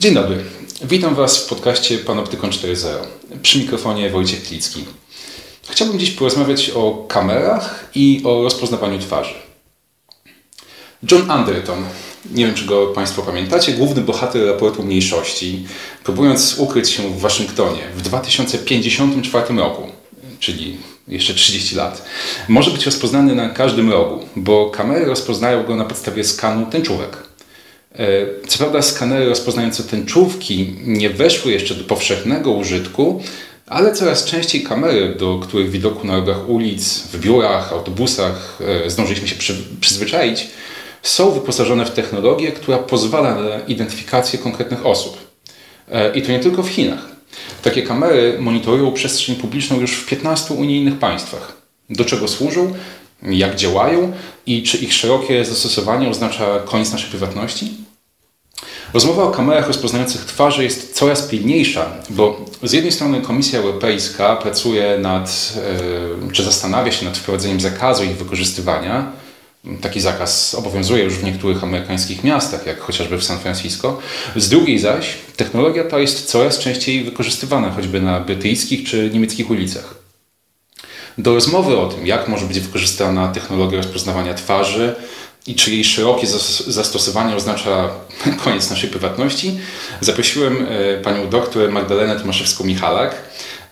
Dzień dobry. Witam Was w podcaście Panoptykon 4.0. Przy mikrofonie Wojciech Klicki. Chciałbym dziś porozmawiać o kamerach i o rozpoznawaniu twarzy. John Anderton, nie wiem czy go Państwo pamiętacie, główny bohater raportu mniejszości, próbując ukryć się w Waszyngtonie w 2054 roku, czyli jeszcze 30 lat, może być rozpoznany na każdym rogu, bo kamery rozpoznają go na podstawie skanu tęczówek. E, co prawda skanery rozpoznające tęczówki nie weszły jeszcze do powszechnego użytku, ale coraz częściej kamery, do których widoku na rogach ulic, w biurach, autobusach e, zdążyliśmy się przy, przyzwyczaić, są wyposażone w technologię, która pozwala na identyfikację konkretnych osób. E, I to nie tylko w Chinach. Takie kamery monitorują przestrzeń publiczną już w 15 unijnych państwach. Do czego służą, jak działają i czy ich szerokie zastosowanie oznacza koniec naszej prywatności? Rozmowa o kamerach rozpoznających twarze jest coraz pilniejsza, bo z jednej strony Komisja Europejska pracuje nad, czy zastanawia się nad wprowadzeniem zakazu ich wykorzystywania. Taki zakaz obowiązuje już w niektórych amerykańskich miastach, jak chociażby w San Francisco. Z drugiej zaś technologia ta jest coraz częściej wykorzystywana, choćby na brytyjskich czy niemieckich ulicach. Do rozmowy o tym, jak może być wykorzystana technologia rozpoznawania twarzy, i czy jej szerokie zastosowanie oznacza koniec naszej prywatności, zaprosiłem e, panią doktor Magdalenę Tomaszewską-Michalak.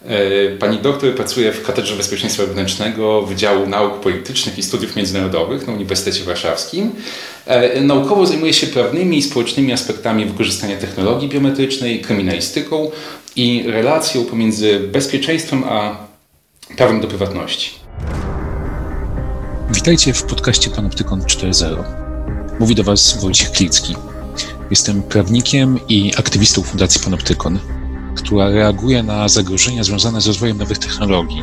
E, pani doktor pracuje w Katedrze Bezpieczeństwa Wewnętrznego Wydziału Nauk Politycznych i Studiów Międzynarodowych na Uniwersytecie Warszawskim. E, naukowo zajmuje się prawnymi i społecznymi aspektami wykorzystania technologii biometrycznej, kryminalistyką i relacją pomiędzy bezpieczeństwem a prawem do prywatności. Witajcie w podcaście Panoptykon 4.0. Mówi do Was Wojciech Klicki. Jestem prawnikiem i aktywistą Fundacji Panoptykon, która reaguje na zagrożenia związane z rozwojem nowych technologii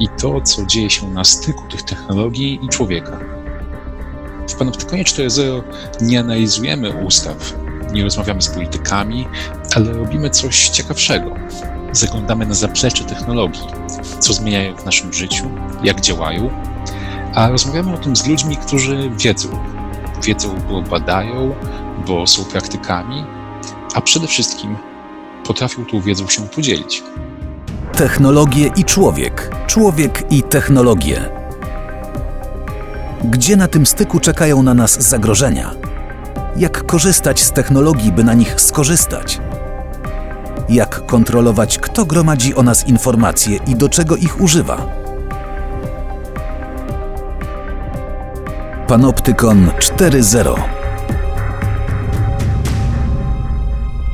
i to, co dzieje się na styku tych technologii i człowieka. W Panoptykonie 4.0 nie analizujemy ustaw, nie rozmawiamy z politykami, ale robimy coś ciekawszego. Zaglądamy na zaplecze technologii, co zmieniają w naszym życiu, jak działają a rozmawiamy o tym z ludźmi, którzy wiedzą. Wiedzą, bo badają, bo są praktykami, a przede wszystkim potrafią tą wiedzą się podzielić. Technologie i człowiek. Człowiek i technologie. Gdzie na tym styku czekają na nas zagrożenia? Jak korzystać z technologii, by na nich skorzystać? Jak kontrolować, kto gromadzi o nas informacje i do czego ich używa? Panoptykon 4.0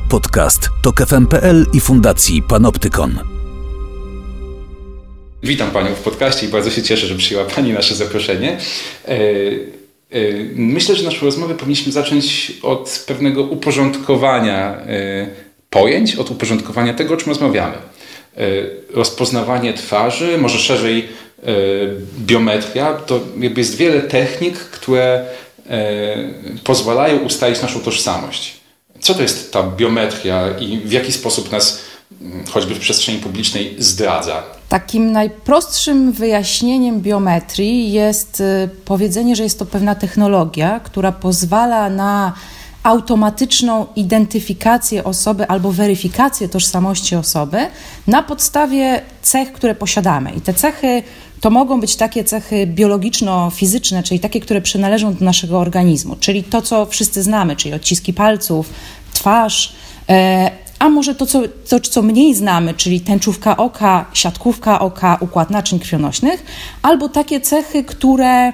Podcast to KFM.pl i Fundacji Panoptykon. Witam Panią w podcaście i bardzo się cieszę, że przyjęła Pani nasze zaproszenie. E, e, myślę, że naszą rozmowę powinniśmy zacząć od pewnego uporządkowania e, pojęć, od uporządkowania tego, o czym rozmawiamy. Rozpoznawanie twarzy, może szerzej E, biometria, to jakby jest wiele technik, które e, pozwalają ustalić naszą tożsamość. Co to jest ta biometria i w jaki sposób nas mm, choćby w przestrzeni publicznej zdradza? Takim najprostszym wyjaśnieniem biometrii jest y, powiedzenie, że jest to pewna technologia, która pozwala na automatyczną identyfikację osoby albo weryfikację tożsamości osoby na podstawie cech, które posiadamy. I te cechy to mogą być takie cechy biologiczno-fizyczne, czyli takie, które przynależą do naszego organizmu, czyli to, co wszyscy znamy, czyli odciski palców, twarz, e, a może to co, to, co mniej znamy, czyli tęczówka oka, siatkówka oka, układ naczyń krwionośnych, albo takie cechy, które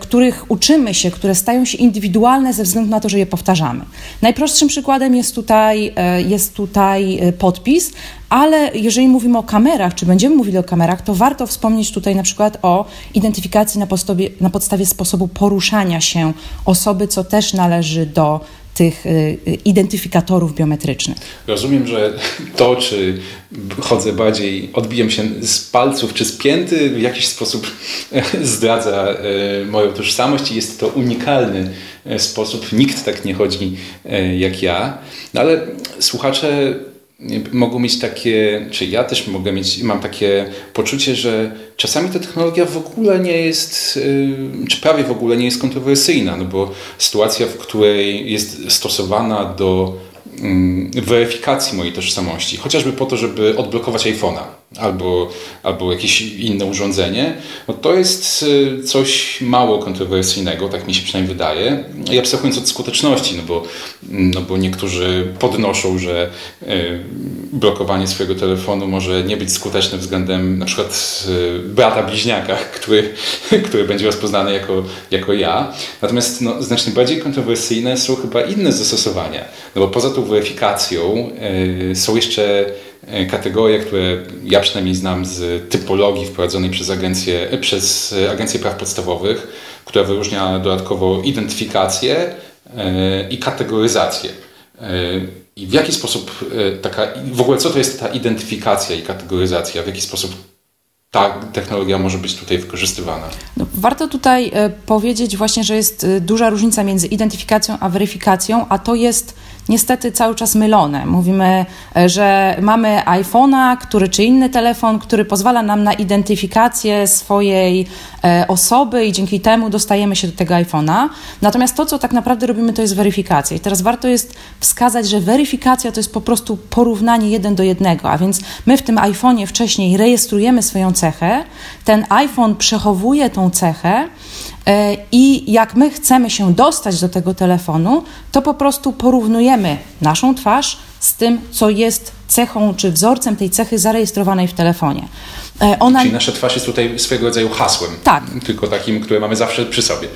których uczymy się, które stają się indywidualne ze względu na to, że je powtarzamy. Najprostszym przykładem jest tutaj, y, jest tutaj y, podpis, ale jeżeli mówimy o kamerach, czy będziemy mówili o kamerach, to warto wspomnieć tutaj na przykład o identyfikacji na podstawie, na podstawie sposobu poruszania się osoby, co też należy do tych y, y, identyfikatorów biometrycznych. Rozumiem, że to, czy chodzę bardziej, odbijam się z palców czy z pięty, w jakiś sposób zdradza y, moją tożsamość i jest to unikalny sposób. Nikt tak nie chodzi jak ja. No ale słuchacze mogą mieć takie, czy ja też mogę mieć, mam takie poczucie, że czasami ta technologia w ogóle nie jest, y, czy prawie w ogóle nie jest kontrowersyjna, no bo sytuacja, w której jest stosowana do mm, weryfikacji mojej tożsamości, chociażby po to, żeby odblokować iPhone'a albo, albo jakieś inne urządzenie, no to jest y, coś mało kontrowersyjnego, tak mi się przynajmniej wydaje. I abstrahując od skuteczności, no bo, no bo niektórzy podnoszą, że y, blokowanie swojego telefonu może nie być skuteczne względem na przykład y, brata bliźniaka, który, który będzie rozpoznany jako, jako ja. Natomiast no, znacznie bardziej kontrowersyjne są chyba inne zastosowania. No bo poza tą weryfikacją są jeszcze kategorie, które ja przynajmniej znam z typologii wprowadzonej przez Agencję, e, przez e, Agencję Praw Podstawowych, która wyróżnia dodatkowo identyfikację i kategoryzację. I w jaki sposób taka, w ogóle co to jest ta identyfikacja i kategoryzacja, w jaki sposób ta technologia może być tutaj wykorzystywana. No, warto tutaj powiedzieć właśnie, że jest duża różnica między identyfikacją a weryfikacją, a to jest niestety cały czas mylone. Mówimy, e, że mamy iPhone'a, który czy inny telefon, który pozwala nam na identyfikację swojej e, osoby i dzięki temu dostajemy się do tego iPhone'a. Natomiast to, co tak naprawdę robimy, to jest weryfikacja. I teraz warto jest wskazać, że weryfikacja to jest po prostu porównanie jeden do jednego, a więc my w tym iPhone'ie wcześniej rejestrujemy swoją cechę, ten iPhone przechowuje tą cechę, I jak my chcemy się dostać do tego telefonu, to po prostu porównujemy naszą twarz z tym, co jest cechą czy wzorcem tej cechy zarejestrowanej w telefonie. E, ona... Czyli nasza twarz jest tutaj swego rodzaju hasłem. Tak. Tylko takim, które mamy zawsze przy sobie.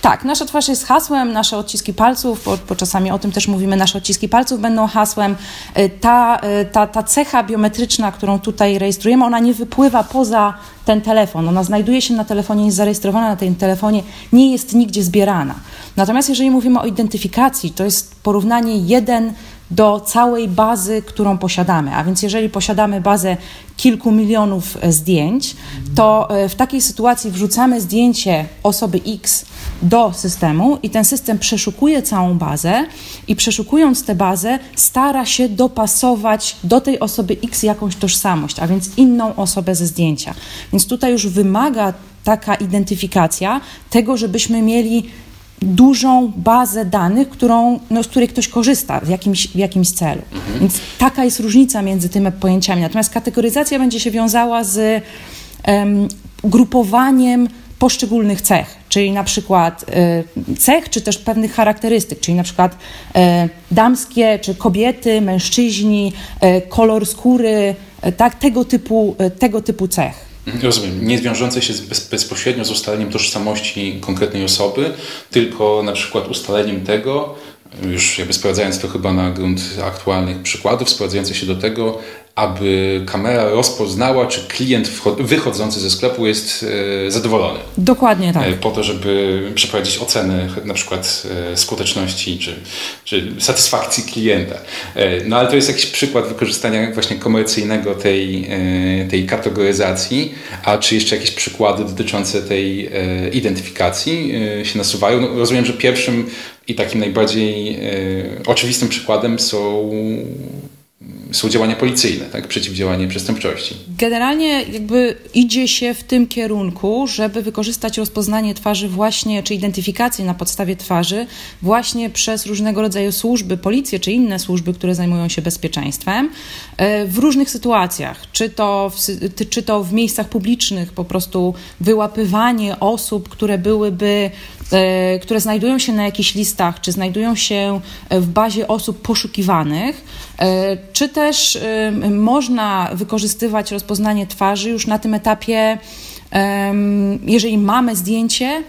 Tak, nasza twarz jest hasłem, nasze odciski palców, bo, bo czasami o tym też mówimy, nasze odciski palców będą hasłem. E, ta, e, ta, ta cecha biometryczna, którą tutaj rejestrujemy, ona nie wypływa poza ten telefon. Ona znajduje się na telefonie, jest zarejestrowana na tym telefonie, nie jest nigdzie zbierana. Natomiast jeżeli mówimy o identyfikacji, to jest porównanie jeden do całej bazy, którą posiadamy. A więc jeżeli posiadamy bazę kilku milionów e, zdjęć, to e, w takiej sytuacji wrzucamy zdjęcie osoby X do systemu i ten system przeszukuje całą bazę i przeszukując tę bazę stara się dopasować do tej osoby X jakąś tożsamość, a więc inną osobę ze zdjęcia. Więc tutaj już wymaga taka identyfikacja tego, żebyśmy mieli dużą bazę danych, którą, no, z której ktoś korzysta w jakimś, w jakimś celu. Mhm. Więc taka jest różnica między tymi pojęciami. Natomiast kategoryzacja będzie się wiązała z um, grupowaniem poszczególnych cech, czyli na przykład y, cech, czy też pewnych charakterystyk, czyli na przykład y, damskie, czy kobiety, mężczyźni, y, kolor skóry, tak, tego typu, tego typu cech. Rozumiem. Nie wiążące się bez, bezpośrednio z ustaleniem tożsamości konkretnej osoby, tylko na przykład ustaleniem tego, już jakby sprowadzając to chyba na grunt aktualnych przykładów, sprowadzające się do tego, aby kamera rozpoznała, czy klient wychodzący ze sklepu jest e, zadowolony. Dokładnie tak. E, po to, żeby przeprowadzić ocenę na przykład e, skuteczności czy, czy satysfakcji klienta. No ale to jest jakiś przykład wykorzystania właśnie komercyjnego tej, tej kategoryzacji, a czy jeszcze jakieś przykłady dotyczące tej identyfikacji się nasuwają? No, rozumiem, że pierwszym i takim najbardziej oczywistym przykładem są są działania policyjne, tak? przeciwdziałanie przestępczości. Generalnie jakby idzie się w tym kierunku, żeby wykorzystać rozpoznanie twarzy właśnie, czy identyfikację na podstawie twarzy właśnie przez różnego rodzaju służby, policję czy inne służby, które zajmują się bezpieczeństwem e, w różnych sytuacjach, czy to w, czy to w miejscach publicznych, po prostu wyłapywanie osób, które byłyby E, które znajdują się na jakichś listach, czy znajdują się w bazie osób poszukiwanych, e, czy też e, można wykorzystywać rozpoznanie twarzy już na tym etapie, jeżeli mamy zdjęcie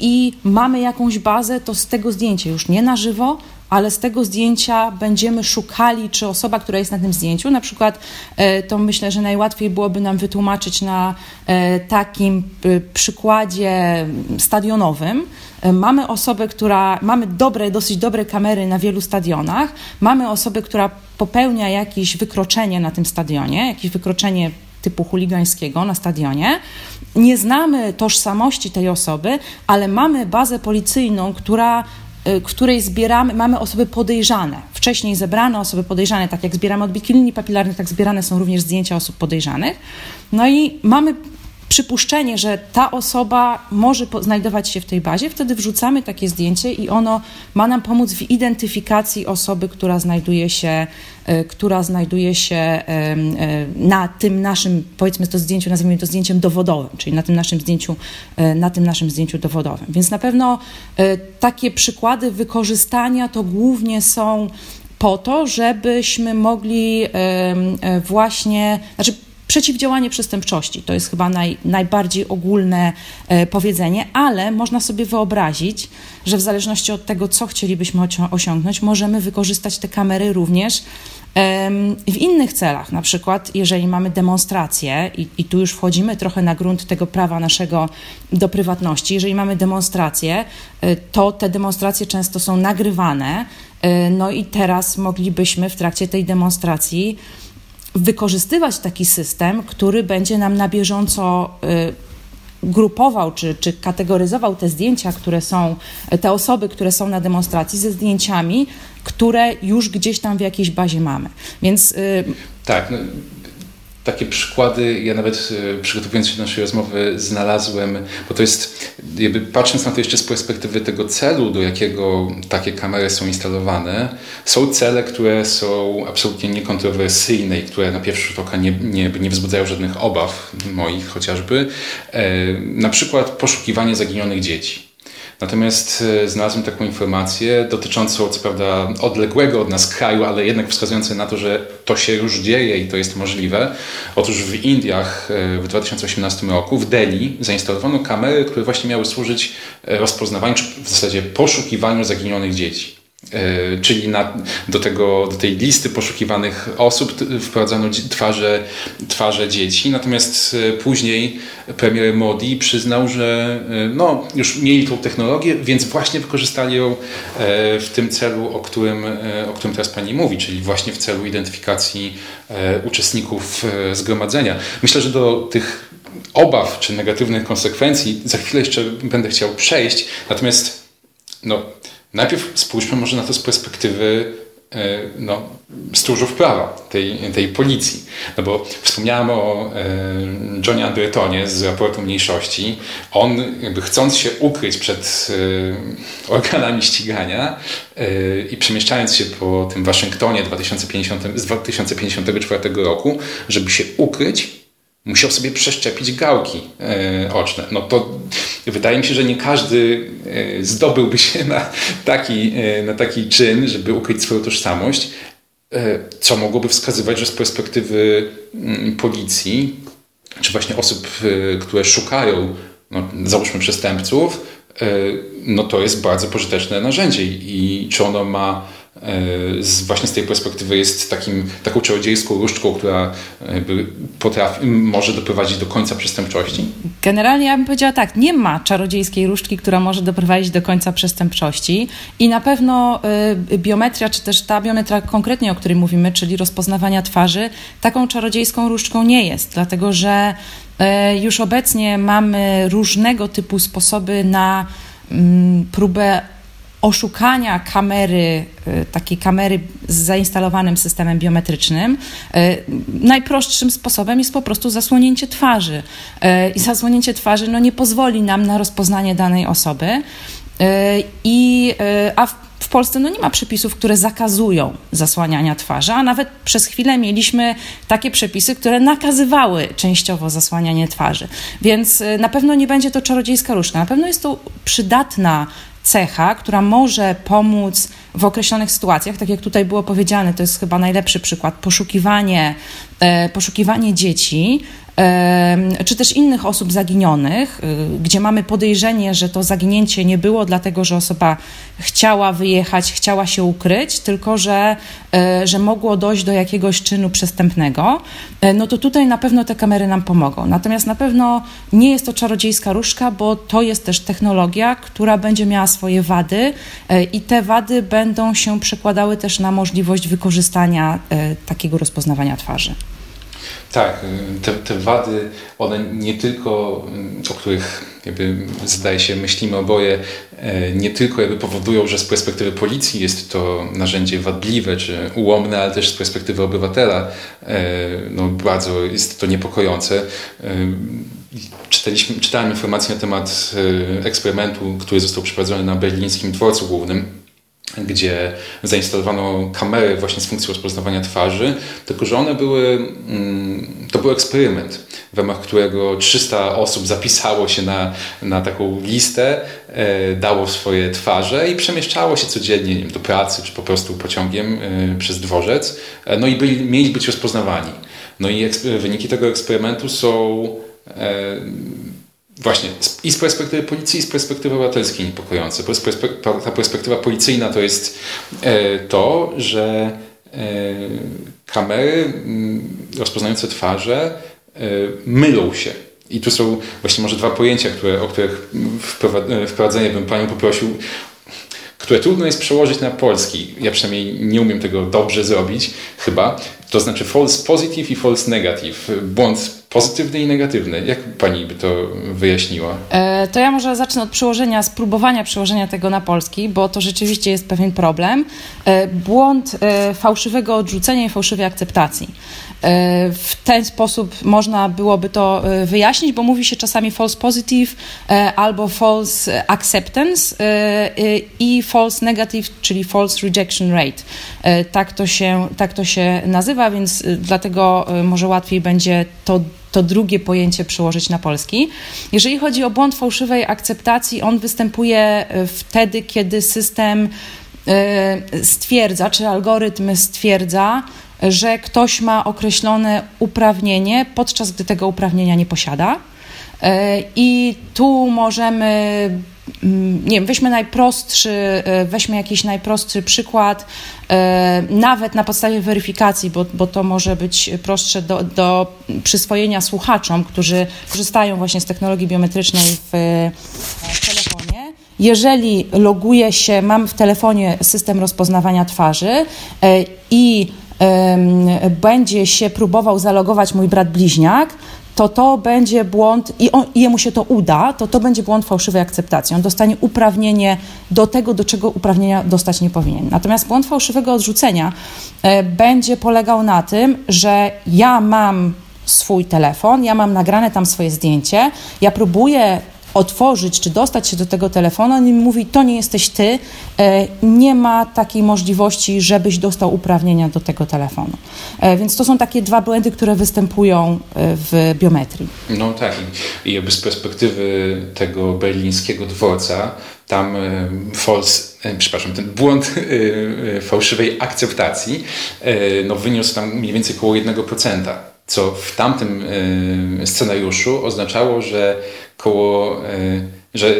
i mamy jakąś bazę, to z tego zdjęcia już nie na żywo, ale z tego zdjęcia będziemy szukali, czy osoba, która jest na tym zdjęciu, na przykład e, to myślę, że najłatwiej byłoby nam wytłumaczyć na e, takim e, przykładzie stadionowym. Mamy osobę, która, mamy dobre, dosyć dobre kamery na wielu stadionach, mamy osobę, która popełnia jakieś wykroczenie na tym stadionie, jakieś wykroczenie typu chuligańskiego na stadionie. Nie znamy tożsamości tej osoby, ale mamy bazę policyjną, która Y, której zbieramy, mamy osoby podejrzane, wcześniej zebrane osoby podejrzane, tak jak zbieramy odbitki linii papilarnych, tak zbierane są również zdjęcia osób podejrzanych. No i mamy przypuszczenie, że ta osoba może znajdować się w tej bazie, wtedy wrzucamy takie zdjęcie i ono ma nam pomóc w identyfikacji osoby, która znajduje się, e, która znajduje się e, na tym naszym, powiedzmy to zdjęciu, nazwijmy to zdjęciem dowodowym, czyli na tym naszym zdjęciu, e, na tym naszym zdjęciu dowodowym. Więc na pewno takie przykłady wykorzystania to głównie są po to, żebyśmy mogli właśnie, znaczy przeciwdziałanie przestępczości. To jest chyba naj, najbardziej ogólne e, powiedzenie, ale można sobie wyobrazić, że w zależności od tego, co chcielibyśmy osiągnąć, możemy wykorzystać te kamery również w innych celach, na przykład jeżeli mamy demonstrację, i, i, tu już wchodzimy trochę na grunt tego prawa naszego do prywatności, jeżeli mamy demonstrację, e, to te demonstracje często są nagrywane, e, no i teraz moglibyśmy w trakcie tej demonstracji wykorzystywać taki system, który będzie nam na bieżąco y, grupował czy, czy kategoryzował te zdjęcia, które są, te osoby, które są na demonstracji ze zdjęciami, które już gdzieś tam w jakiejś bazie mamy. Więc. Y, tak. No takie przykłady, ja nawet e, przygotowując się do naszej rozmowy znalazłem, bo to jest, jakby patrząc na to jeszcze z perspektywy tego celu, do jakiego takie kamery są instalowane, są cele, które są absolutnie niekontrowersyjne i które na pierwszy rzut oka nie, nie, nie wzbudzają żadnych obaw moich chociażby. E, na przykład poszukiwanie zaginionych dzieci. Natomiast e, znalazłem taką informację dotyczącą, co prawda, odległego od nas kraju, ale jednak wskazującą na to, że to się już dzieje i to jest możliwe. Otóż w Indiach e, w 2018 roku w Delhi zainstalowano kamery, które właśnie miały służyć e, rozpoznawaniu, czy w zasadzie poszukiwaniu zaginionych dzieci. E, czyli na, do, tego, do tej listy poszukiwanych osób wprowadzano twarze, twarze dzieci. Natomiast e, później premier Modi przyznał, że e, no, już mieli tą technologię, więc właśnie wykorzystali ją w tym celu, o którym, o którym teraz Pani mówi, czyli właśnie w celu identyfikacji uczestników zgromadzenia. Myślę, że do tych obaw czy negatywnych konsekwencji za chwilę jeszcze będę chciał przejść. Natomiast no, Najpierw spójrzmy może na to z perspektywy e, no, stróżów prawa, tej, tej policji. No bo wspomniałem o e, Johnie Andertonie z raportu mniejszości. On jakby chcąc się ukryć przed e, organami ścigania i przemieszczając się po tym Waszyngtonie 2050, z 2054 roku, żeby się ukryć, musiał sobie przeszczepić gałki e, oczne. No to wydaje mi się, że nie każdy e, zdobyłby się na taki, e, na taki czyn, żeby ukryć swoją tożsamość, co mogłoby wskazywać, że z perspektywy mm, policji, czy właśnie osób, które szukają, no, załóżmy przestępców, no to jest bardzo pożyteczne narzędzie i czy ono ma z, właśnie z tej perspektywy jest takim, taką czarodziejską różdżką, która potrafi, może doprowadzić do końca przestępczości? Generalnie ja bym powiedziała tak, nie ma czarodziejskiej różdżki, która może doprowadzić do końca przestępczości i na pewno y, biometria, czy też ta biometria konkretnie, o której mówimy, czyli rozpoznawania twarzy, taką czarodziejską różdżką nie jest, dlatego że y, już obecnie mamy różnego typu sposoby na mm, próbę oszukania kamery, y, takiej kamery z zainstalowanym systemem biometrycznym, y, najprostszym sposobem jest po prostu zasłonięcie twarzy. Y, I zasłonięcie twarzy no, nie pozwoli nam na rozpoznanie danej osoby. I, a w, w Polsce no, nie ma przepisów, które zakazują zasłaniania twarzy, a nawet przez chwilę mieliśmy takie przepisy, które nakazywały częściowo zasłanianie twarzy. Więc na pewno nie będzie to czarodziejska różdżka. Na pewno jest to przydatna cecha, która może pomóc w określonych sytuacjach, tak jak tutaj było powiedziane, to jest chyba najlepszy przykład, poszukiwanie, e, poszukiwanie dzieci, czy też innych osób zaginionych, y, gdzie mamy podejrzenie, że to zaginięcie nie było dlatego, że osoba chciała wyjechać, chciała się ukryć, tylko że, e, że mogło dojść do jakiegoś czynu przestępnego, e, no to tutaj na pewno te kamery nam pomogą. Natomiast na pewno nie jest to czarodziejska różdżka, bo to jest też technologia, która będzie miała swoje wady i te wady będą się przekładały też na możliwość wykorzystania takiego rozpoznawania twarzy. Tak, te, te wady, one nie tylko, o których jakby zdaje się myślimy oboje, e, nie tylko jakby powodują, że z perspektywy policji jest to narzędzie wadliwe czy ułomne, ale też z perspektywy obywatela no, bardzo jest to niepokojące. Czytaliśmy, czytałem informacje na temat eksperymentu, który został przeprowadzony na berlińskim dworcu głównym gdzie zainstalowano kamery właśnie z funkcją rozpoznawania twarzy, tylko że one były, mm, to był eksperyment, w ramach którego 300 osób zapisało się na, na taką listę, e, dało swoje twarze i przemieszczało się codziennie wiem, do pracy, czy po prostu pociągiem e, przez dworzec, e, no i byli, mieli być rozpoznawani. No i wyniki tego eksperymentu są Właśnie, i z perspektywy policji, i z perspektywy obywatelskiej niepokojące. Ta perspektywa policyjna to jest e, to, że e, kamery mm, rozpoznające twarze e, mylą się. I tu są właśnie może dwa pojęcia, które, o których wprowadzenie bym Panią poprosił, które trudno jest przełożyć na polski. Ja przynajmniej nie umiem tego dobrze zrobić, chyba. To znaczy false positive i false negative. Błąd pozytywny i negatywny. Jak pani by to wyjaśniła? E, to ja może zacznę od przełożenia, spróbowania przełożenia tego na polski, bo to rzeczywiście jest pewien problem. E, błąd e, fałszywego odrzucenia i fałszywej akceptacji. W ten sposób można byłoby to wyjaśnić, bo mówi się czasami false positive albo false acceptance i false negative, czyli false rejection rate. Tak to się, tak to się nazywa, więc dlatego może łatwiej będzie to to drugie pojęcie przełożyć na polski. Jeżeli chodzi o błąd fałszywej akceptacji, on występuje wtedy, kiedy system stwierdza, czy algorytm stwierdza, że ktoś ma określone uprawnienie, podczas gdy tego uprawnienia nie posiada. E, I tu możemy, nie wiem, weźmy najprostszy, e, weźmy jakiś najprostszy przykład, e, nawet na podstawie weryfikacji, bo, bo to może być prostsze do, do przyswojenia słuchaczom, którzy korzystają właśnie z technologii biometrycznej w, w telefonie. Jeżeli loguje się, mam w telefonie system rozpoznawania twarzy i będzie się próbował zalogować mój brat bliźniak, to to będzie błąd i, on, i jemu się to uda, to to będzie błąd fałszywej akceptacji. On dostanie uprawnienie do tego, do czego uprawnienia dostać nie powinien. Natomiast błąd fałszywego odrzucenia e, będzie polegał na tym, że ja mam swój telefon, ja mam nagrane tam swoje zdjęcie, ja próbuję otworzyć czy dostać się do tego telefonu, on mi mówi, to nie jesteś ty, e, nie ma takiej możliwości, żebyś dostał uprawnienia do tego telefonu. E, więc to są takie dwa błędy, które występują e, w biometrii. No tak i jakby z perspektywy tego berlińskiego dworca, tam false, przepraszam, ten błąd fałszywej akceptacji no, wyniósł tam mniej więcej około 1%, co w tamtym scenariuszu oznaczało, że koło, e, że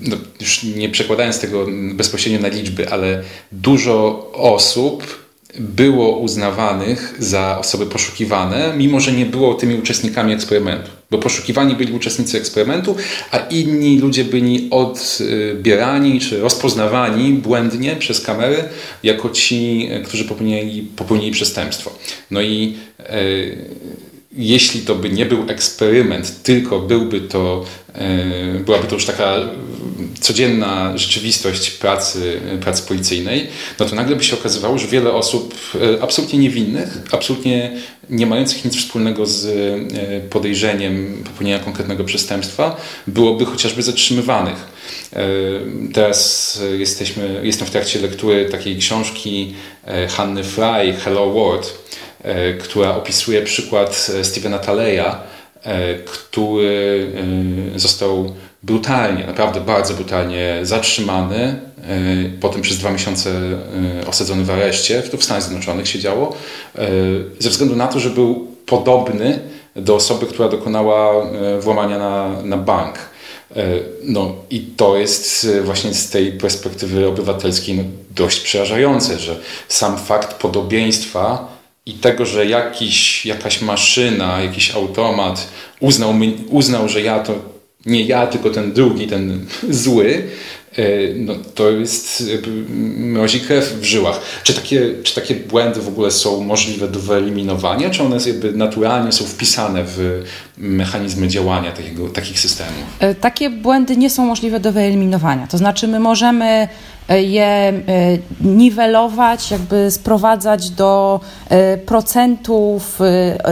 no już nie przekładając tego bezpośrednio na liczby, ale dużo osób było uznawanych za osoby poszukiwane, mimo że nie było tymi uczestnikami eksperymentu. Bo poszukiwani byli uczestnicy eksperymentu, a inni ludzie byli odbierani czy rozpoznawani błędnie przez kamery jako ci, którzy popełnili, popełnili przestępstwo. No i e, jeśli to by nie był eksperyment, tylko byłby to, e, byłaby to już taka codzienna rzeczywistość pracy, pracy policyjnej, no to nagle by się okazywało, że wiele osób e, absolutnie niewinnych, absolutnie nie mających nic wspólnego z e, podejrzeniem popełnienia konkretnego przestępstwa, byłoby chociażby zatrzymywanych. Teraz jesteśmy, jestem w trakcie lektury takiej książki Hanny Fry, Hello World, E, która opisuje przykład e, Stevena Taleya, e, który został brutalnie, naprawdę bardzo brutalnie zatrzymany, potem przez dwa miesiące osadzony w areszcie, to w Stanach Zjednoczonych się działo, ze względu na to, że był podobny do osoby, która dokonała włamania na, na bank. No i to jest właśnie z tej perspektywy obywatelskiej no, dość przerażające, że sam fakt podobieństwa i tego, że jakiś, jakaś maszyna, jakiś automat uznał, uznał, że ja to nie ja, tylko ten drugi, ten zły, e, no to jest mrozi krew w żyłach. Czy takie, czy takie błędy w ogóle są możliwe do wyeliminowania, czy one jakby naturalnie są wpisane w mechanizmy działania takiego, takich systemów? E, takie błędy nie są możliwe do wyeliminowania. To znaczy my możemy je niwelować, jakby sprowadzać do procentów,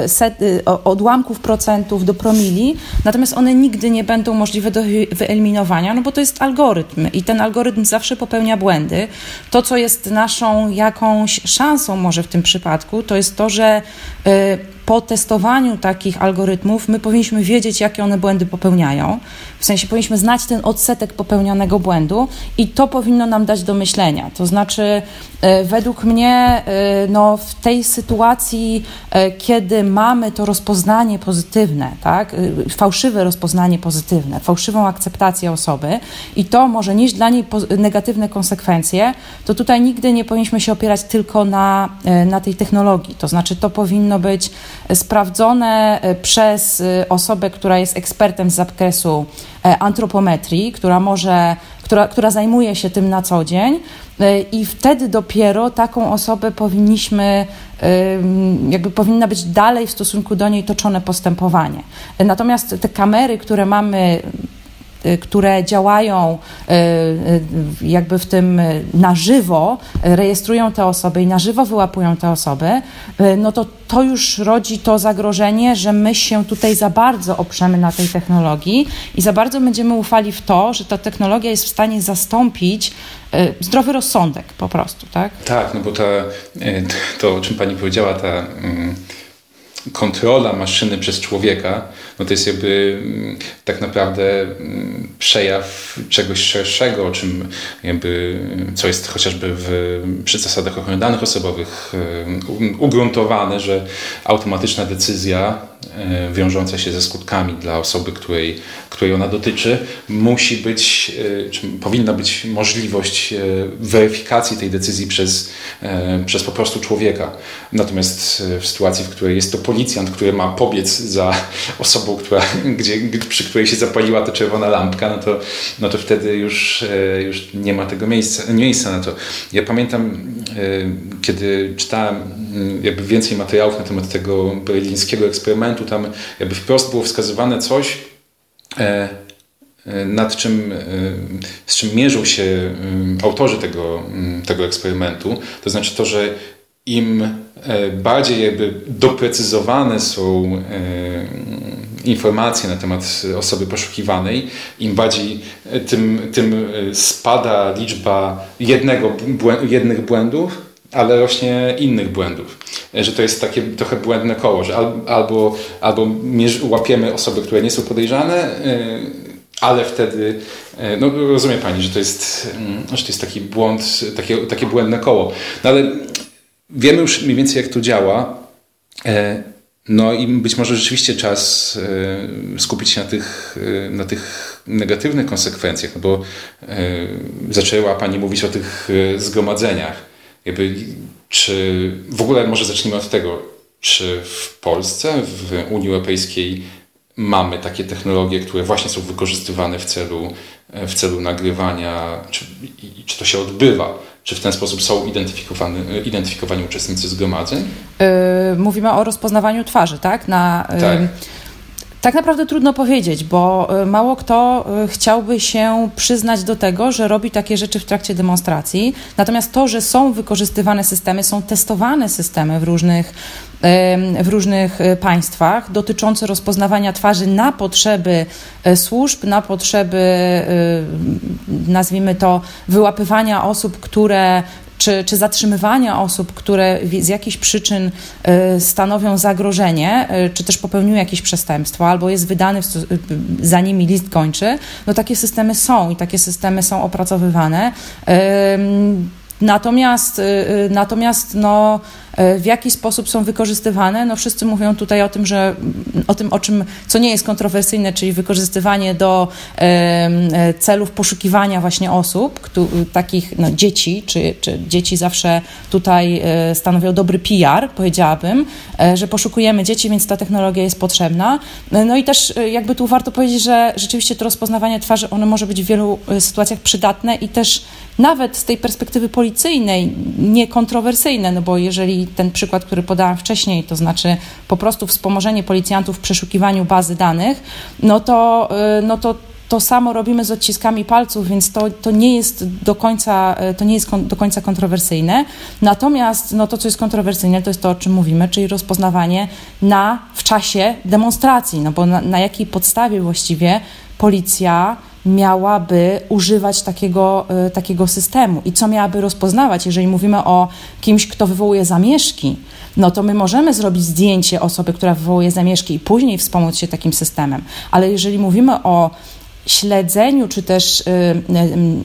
set, odłamków procentów, do promili, natomiast one nigdy nie będą możliwe do wyeliminowania, no bo to jest algorytm i ten algorytm zawsze popełnia błędy. To, co jest naszą jakąś szansą może w tym przypadku, to jest to, że po testowaniu takich algorytmów my powinniśmy wiedzieć, jakie one błędy popełniają. W sensie powinniśmy znać ten odsetek popełnianego błędu i to powinno nam dać do myślenia. To znaczy, e, według mnie, e, no, w tej sytuacji, e, kiedy mamy to rozpoznanie pozytywne, tak, fałszywe rozpoznanie pozytywne, fałszywą akceptację osoby i to może nieść dla niej negatywne konsekwencje, to tutaj nigdy nie powinniśmy się opierać tylko na, na tej technologii. To znaczy, to powinno być sprawdzone przez osobę, która jest ekspertem z zakresu E, antropometrii, która może, która, która zajmuje się tym na co dzień e, i wtedy dopiero taką osobę powinniśmy, jakby powinna być dalej w stosunku do niej toczone postępowanie. Natomiast te kamery, które mamy które działają y, y, jakby w tym na żywo, rejestrują te osoby i na żywo wyłapują te osoby, no to to już rodzi to zagrożenie, że my się tutaj za bardzo oprzemy na tej technologii i za bardzo będziemy ufali w to, że ta technologia jest w stanie zastąpić zdrowy rozsądek po prostu, tak? Tak, no bo to, o czym pani powiedziała, ta mm, kontrola maszyny przez człowieka, no to jest jakby mm, tak naprawdę mm, przejaw czegoś szerszego, o czym jakby, co jest chociażby w, przy zasadach ochrony danych osobowych ugruntowane, że automatyczna decyzja wiążąca się ze skutkami dla osoby, której, której ona dotyczy, musi być, e, czy powinna być możliwość e, weryfikacji tej decyzji przez, przez po prostu człowieka. Natomiast w sytuacji, w której jest to policjant, który ma pobiec za osobą, która, gdzie, przy której się zapaliła ta czerwona lampka, no to, no to wtedy już, e, już nie ma tego miejsca, miejsca na to. Ja pamiętam, e, kiedy czytałem jakby więcej materiałów na temat tego berlińskiego eksperymentu, tam jakby wprost było wskazywane coś, e, nad czym, z czym mierzą się autorzy tego, tego eksperymentu. To znaczy to, że im bardziej jakby doprecyzowane są informacje na temat osoby poszukiwanej, im bardziej e, tym, tym e, spada liczba jednego, jednych błędów, ale rośnie innych błędów. E, że to jest takie trochę błędne koło, że albo, albo łapiemy osoby, które nie są podejrzane, ale wtedy, no rozumie Pani, że to jest, mm, że to jest taki błąd, takie, takie błędne koło. No ale wiemy już mniej więcej, jak to działa. No i być może rzeczywiście czas e, skupić się na tych, e, na tych negatywnych konsekwencjach, no bo e, zaczęła Pani mówić o tych zgromadzeniach. Jakby, czy w ogóle może zacznijmy od tego, czy w Polsce, w Unii Europejskiej mamy takie technologie, które właśnie są wykorzystywane w celu, w celu nagrywania, czy, czy to się odbywa? Czy w ten sposób są identyfikowani, identyfikowani uczestnicy zgromadzeń? Yy, mówimy o rozpoznawaniu twarzy, tak? Na, yy, tak. Tak naprawdę trudno powiedzieć, bo y, mało kto y, chciałby się przyznać do tego, że robi takie rzeczy w trakcie demonstracji. Natomiast to, że są wykorzystywane systemy, są testowane systemy w różnych, w różnych y, państwach dotyczące rozpoznawania twarzy na potrzeby służb, na potrzeby, nazwijmy to, wyłapywania osób, które czy, czy zatrzymywania osób, które z jakichś przyczyn y, stanowią zagrożenie, y, czy też popełniły jakieś przestępstwo, albo jest wydany y, za nimi list gończy, no takie systemy są i takie systemy są opracowywane. Natomiast, natomiast no, w jaki sposób są wykorzystywane? No wszyscy mówią tutaj o tym, że o tym, o czym, co nie jest kontrowersyjne, czyli wykorzystywanie do e, celów poszukiwania właśnie osób, takich no, dzieci, czy, czy dzieci zawsze tutaj e, stanowią dobry PR, powiedziałabym, że poszukujemy dzieci, więc ta technologia jest potrzebna. No i też jakby tu warto powiedzieć, że rzeczywiście to rozpoznawanie twarzy, ono może być w wielu sytuacjach przydatne i też nawet z tej perspektywy policyjnej niekontrowersyjne, no bo jeżeli ten przykład, który podałam wcześniej, to znaczy po prostu wspomożenie policjantów w przeszukiwaniu bazy danych, no to, y, no to to samo robimy z odciskami palców, więc to, to nie jest do końca, to nie jest do końca kontrowersyjne. Natomiast no, to, co jest kontrowersyjne, to jest to, o czym mówimy, czyli rozpoznawanie na, w czasie demonstracji, no bo na, na jakiej podstawie właściwie policja miałaby używać takiego, y, takiego systemu i co miałaby rozpoznawać, jeżeli mówimy o kimś, kto wywołuje zamieszki, no to my możemy zrobić zdjęcie osoby, która wywołuje zamieszki i później wspomóc się takim systemem, ale jeżeli mówimy o śledzeniu czy też y,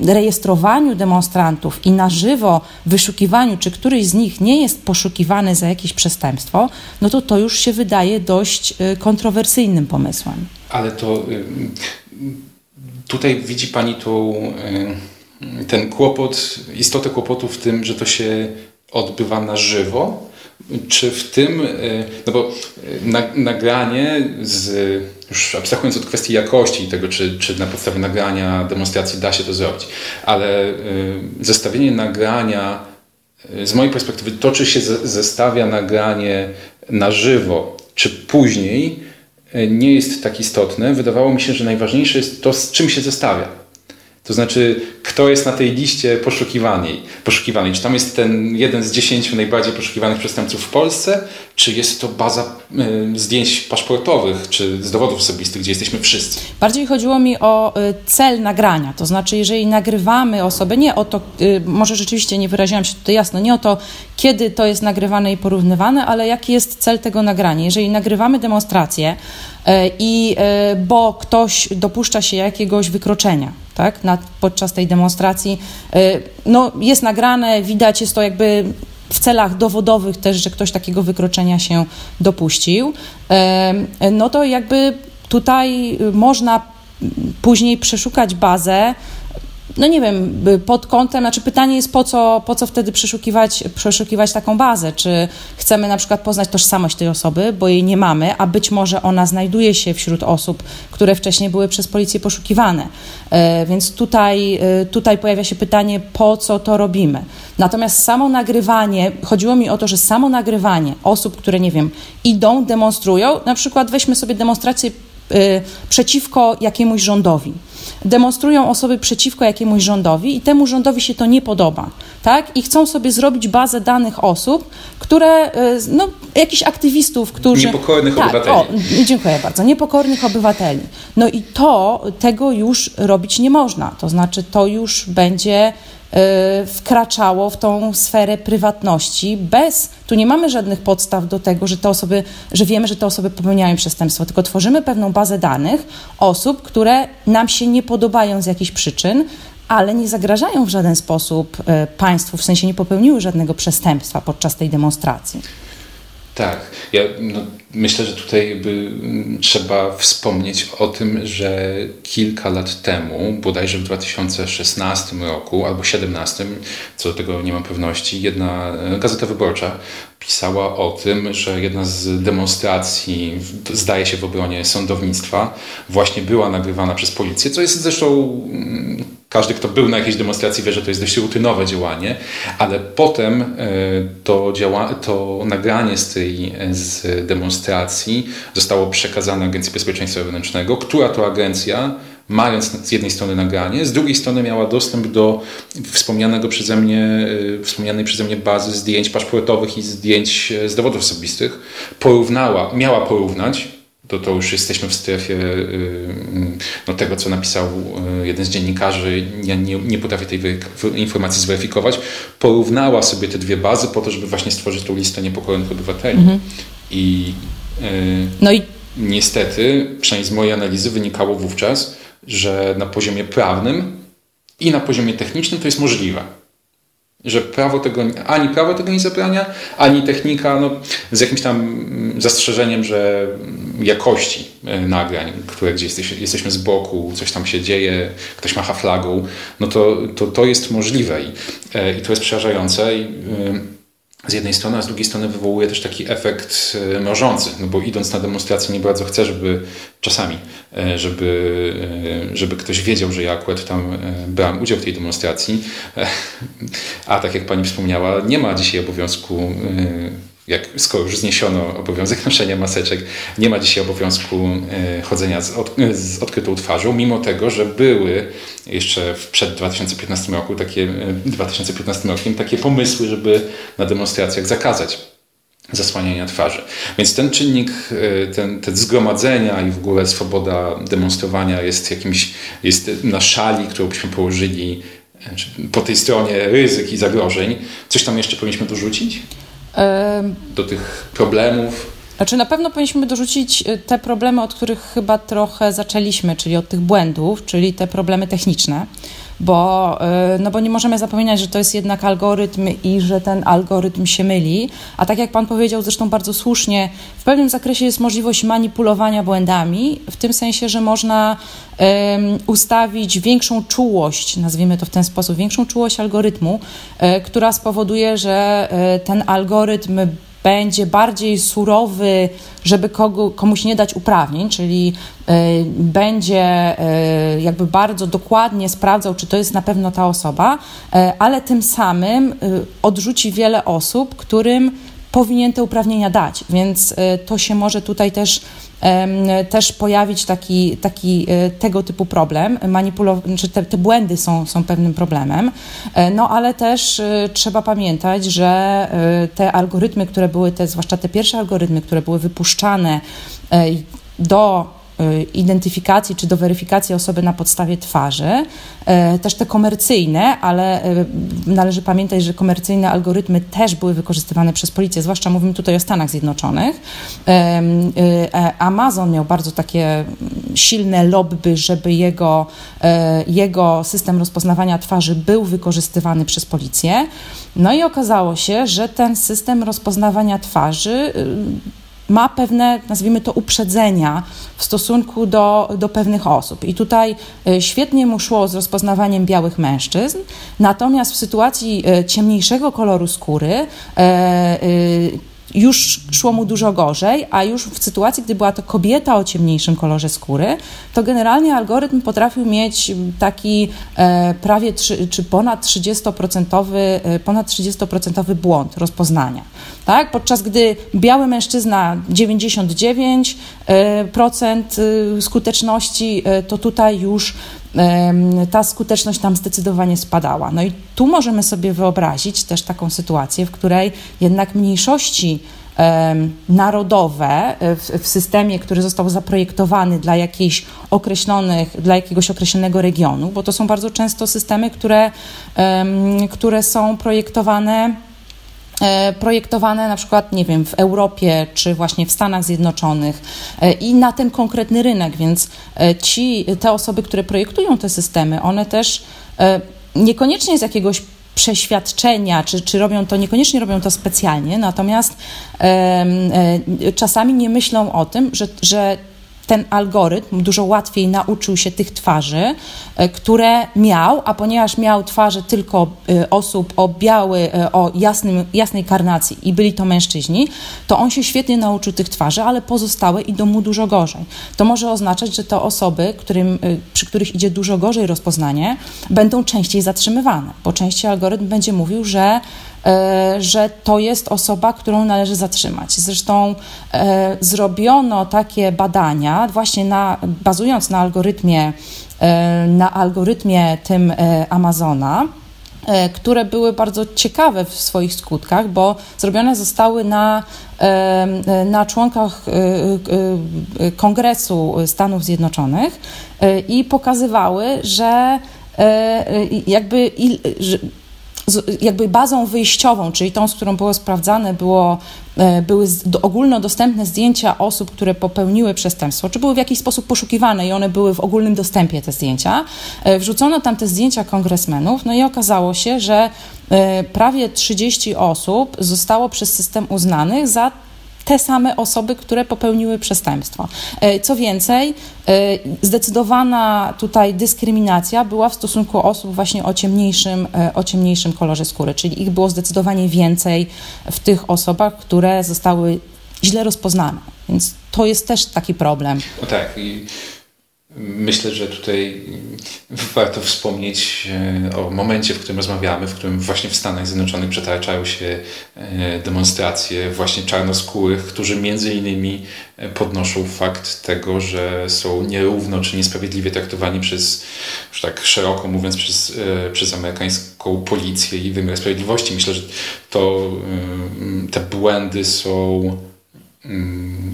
y, rejestrowaniu demonstrantów i na żywo wyszukiwaniu, czy któryś z nich nie jest poszukiwany za jakieś przestępstwo, no to to już się wydaje dość kontrowersyjnym pomysłem. Ale to tutaj widzi Pani tu ten kłopot, istotę kłopotu w tym, że to się odbywa na żywo, czy w tym, e, no bo e, nagranie z, już abstrahując od kwestii jakości i tego, czy, czy na podstawie nagrania demonstracji da się to zrobić, ale e, zestawienie nagrania, z mojej perspektywy, to czy się zestawia nagranie na żywo, czy później, nie jest tak istotne. Wydawało mi się, że najważniejsze jest to, z czym się zestawia. To znaczy, kto jest na tej liście poszukiwanej, poszukiwanej. Czy tam jest ten jeden z dziesięciu najbardziej poszukiwanych przestępców w Polsce, czy jest to baza y, zdjęć paszportowych, czy z dowodów osobistych, gdzie jesteśmy wszyscy? Bardziej chodziło mi o y, cel nagrania. To znaczy, jeżeli nagrywamy osobę, nie o to, y, może rzeczywiście nie wyraziłam się tutaj jasno, nie o to, kiedy to jest nagrywane i porównywane, ale jaki jest cel tego nagrania. Jeżeli nagrywamy demonstrację, i bo ktoś dopuszcza się jakiegoś wykroczenia, tak, podczas tej demonstracji. No, jest nagrane, widać, jest to jakby w celach dowodowych też, że ktoś takiego wykroczenia się dopuścił, y, no to jakby tutaj można później przeszukać bazę no nie wiem, pod kątem, znaczy pytanie jest po co, po co wtedy przeszukiwać, przeszukiwać taką bazę? Czy chcemy na przykład poznać tożsamość tej osoby, bo jej nie mamy, a być może ona znajduje się wśród osób, które wcześniej były przez policję poszukiwane. E, więc tutaj, e, tutaj pojawia się pytanie, po co to robimy? Natomiast samo nagrywanie, chodziło mi o to, że samo nagrywanie osób, które nie wiem, idą, demonstrują, na przykład weźmy sobie demonstrację Y, przeciwko jakiemuś rządowi. Demonstrują osoby przeciwko jakiemuś rządowi i temu rządowi się to nie podoba, tak? I chcą sobie zrobić bazę danych osób, które, y, no, jakichś aktywistów, którzy... Niepokornych tak, obywateli. O, dziękuję bardzo. Niepokornych obywateli. No i to, tego już robić nie można. To znaczy, to już będzie wkraczało w tą sferę prywatności bez, tu nie mamy żadnych podstaw do tego, że te osoby, że wiemy, że te osoby popełniają przestępstwo, tylko tworzymy pewną bazę danych osób, które nam się nie podobają z jakichś przyczyn, ale nie zagrażają w żaden sposób y, państwu, w sensie nie popełniły żadnego przestępstwa podczas tej demonstracji. Tak. Ja no, myślę, że tutaj by mm, trzeba wspomnieć o tym, że kilka lat temu, bodajże w 2016 roku albo 2017, co do tego nie mam pewności, jedna e, gazeta wyborcza pisała o tym, że jedna z demonstracji, zdaje się w obronie sądownictwa, właśnie była nagrywana przez policję, co jest zresztą mm, każdy, kto był na jakiejś demonstracji, wie, że to jest dość rutynowe działanie, ale potem e, to, działa, to nagranie z tej z demonstracji zostało przekazane Agencji Bezpieczeństwa Wewnętrznego, która to agencja mając z jednej strony nagranie, z drugiej strony miała dostęp do wspomnianego przeze mnie, e, wspomnianej przeze mnie bazy zdjęć paszportowych i zdjęć e, z dowodów osobistych, porównała, miała porównać to, to już jesteśmy w strefie y, y, no, tego, co napisał y, jeden z dziennikarzy. Ja nie, nie potrafię tej informacji zweryfikować. Porównała sobie te dwie bazy po to, żeby właśnie stworzyć tą listę niepokojonych obywateli. Mhm. I, no i niestety, przynajmniej z mojej analizy, wynikało wówczas, że na poziomie prawnym i na poziomie technicznym to jest możliwe że prawo tego, ani prawo tego nie zabrania, ani technika, no, z jakimś tam zastrzeżeniem, że jakości e, nagrań, które gdzieś jesteś, jesteśmy z boku, coś tam się dzieje, ktoś macha flagą, no to, to, to jest możliwe i, e, i to jest przerażające. I, e, z jednej strony, a z drugiej strony wywołuje też taki efekt e, mrożący, no bo idąc na demonstrację nie bardzo chcę, żeby czasami, e, żeby, e, żeby ktoś wiedział, że ja akurat tam brałem udział w tej demonstracji, a tak jak Pani wspomniała, nie ma dzisiaj obowiązku jak skoro już zniesiono obowiązek noszenia maseczek, nie ma dzisiaj obowiązku e, chodzenia z, od, z odkrytą twarzą, mimo tego, że były jeszcze przed 2015 roku takie, 2015 rokiem takie pomysły, żeby na demonstracjach zakazać zasłaniania twarzy. Więc ten czynnik, e, ten, te zgromadzenia i w ogóle swoboda demonstrowania jest jakimś, jest na szali, którą byśmy położyli e, po tej stronie ryzyk i zagrożeń. Coś tam jeszcze powinniśmy dorzucić? Do tych problemów? Znaczy na pewno powinniśmy dorzucić e, te problemy, od których chyba trochę zaczęliśmy, czyli od tych błędów, czyli te problemy techniczne bo, y, no bo nie możemy zapominać, że to jest jednak algorytm i że ten algorytm się myli. A tak jak Pan powiedział zresztą bardzo słusznie, w pewnym zakresie jest możliwość manipulowania błędami, w tym sensie, że można um, ustawić większą czułość, nazwijmy to w ten sposób, większą czułość algorytmu, y, która spowoduje, że y, ten algorytm będzie bardziej surowy, żeby kogo, komuś nie dać uprawnień, czyli y, będzie y, jakby bardzo dokładnie sprawdzał, czy to jest na pewno ta osoba, y, ale tym samym odrzuci wiele osób, którym powinien te uprawnienia dać, więc to się może tutaj też też pojawić taki, taki e, tego typu problem. Manipulow- czy te, te błędy są, są pewnym problemem. E, no ale też e, trzeba pamiętać, że te algorytmy, które były, te, zwłaszcza te pierwsze algorytmy, które były wypuszczane do identyfikacji czy do weryfikacji osoby na podstawie twarzy, y, też te komercyjne, ale y, należy pamiętać, że komercyjne algorytmy też były wykorzystywane przez policję, zwłaszcza mówimy tutaj o Stanach Zjednoczonych. E, Amazon miał bardzo takie silne lobby, żeby jego, jego system rozpoznawania twarzy był wykorzystywany przez policję. No i okazało się, że ten system rozpoznawania twarzy ma pewne, nazwijmy to, uprzedzenia w stosunku do, do pewnych osób. I tutaj e, świetnie mu szło z rozpoznawaniem białych mężczyzn, natomiast w sytuacji e, ciemniejszego koloru skóry, e, już szło mu dużo gorzej, a już w sytuacji, gdy była to kobieta o ciemniejszym kolorze skóry, to generalnie algorytm potrafił mieć taki e, prawie czy ponad 30%, e, ponad 30% błąd rozpoznania. Tak? Podczas gdy biały mężczyzna 99% e, skuteczności, to tutaj już ta skuteczność tam zdecydowanie spadała. No i tu możemy sobie wyobrazić też taką sytuację, w której jednak mniejszości narodowe e, w, systemie, który został zaprojektowany dla jakichś określonych, dla jakiegoś określonego regionu, bo to są bardzo często systemy, które, które są projektowane projektowane na przykład, nie wiem, w Europie czy właśnie w Stanach Zjednoczonych e, i na ten konkretny rynek, więc e, ci, te osoby, które projektują te systemy, one też niekoniecznie z jakiegoś przeświadczenia, czy, czy robią to, niekoniecznie robią to specjalnie, natomiast e, e, czasami nie myślą o tym, że, że ten algorytm dużo łatwiej nauczył się tych twarzy, e, które miał, a ponieważ miał twarze tylko e, osób o biały, e, o jasnym, jasnej karnacji i byli to mężczyźni, to on się świetnie nauczył tych twarzy, ale pozostałe idą mu dużo gorzej. To może oznaczać, że te osoby, którym, przy których idzie dużo gorzej rozpoznanie, będą częściej zatrzymywane, bo częściej algorytm będzie mówił, że że to jest osoba, którą należy zatrzymać. Zresztą e, zrobiono takie badania, właśnie na, bazując na algorytmie, e, na algorytmie tym Amazona które były bardzo ciekawe w swoich skutkach, bo zrobione zostały na, na członkach Kongresu Stanów Zjednoczonych i pokazywały, że jakby jakby bazą wyjściową, czyli tą, z którą było sprawdzane, było, e, były ogólnodostępne zdjęcia osób, które popełniły przestępstwo, czy były w jakiś sposób poszukiwane i one były w ogólnym dostępie, te zdjęcia. E, wrzucono tam te zdjęcia kongresmenów, no i okazało się, że e, prawie 30 osób zostało przez system uznanych za te same osoby, które popełniły przestępstwo. E, co więcej, e, zdecydowana tutaj dyskryminacja była w stosunku osób właśnie o ciemniejszym, e, o ciemniejszym kolorze skóry, czyli ich było zdecydowanie więcej w tych osobach, które zostały źle rozpoznane. Więc to jest też taki problem. No tak. I Myślę, że tutaj warto wspomnieć e, o momencie, w którym rozmawiamy, w którym właśnie w Stanach Zjednoczonych przetarczają się e, demonstracje właśnie czarnoskórych, którzy między innymi e, podnoszą fakt tego, że są nierówno czy niesprawiedliwie traktowani przez, już tak szeroko mówiąc, przez, przez amerykańską policję i wymiar sprawiedliwości. Myślę, że to te błędy są mm,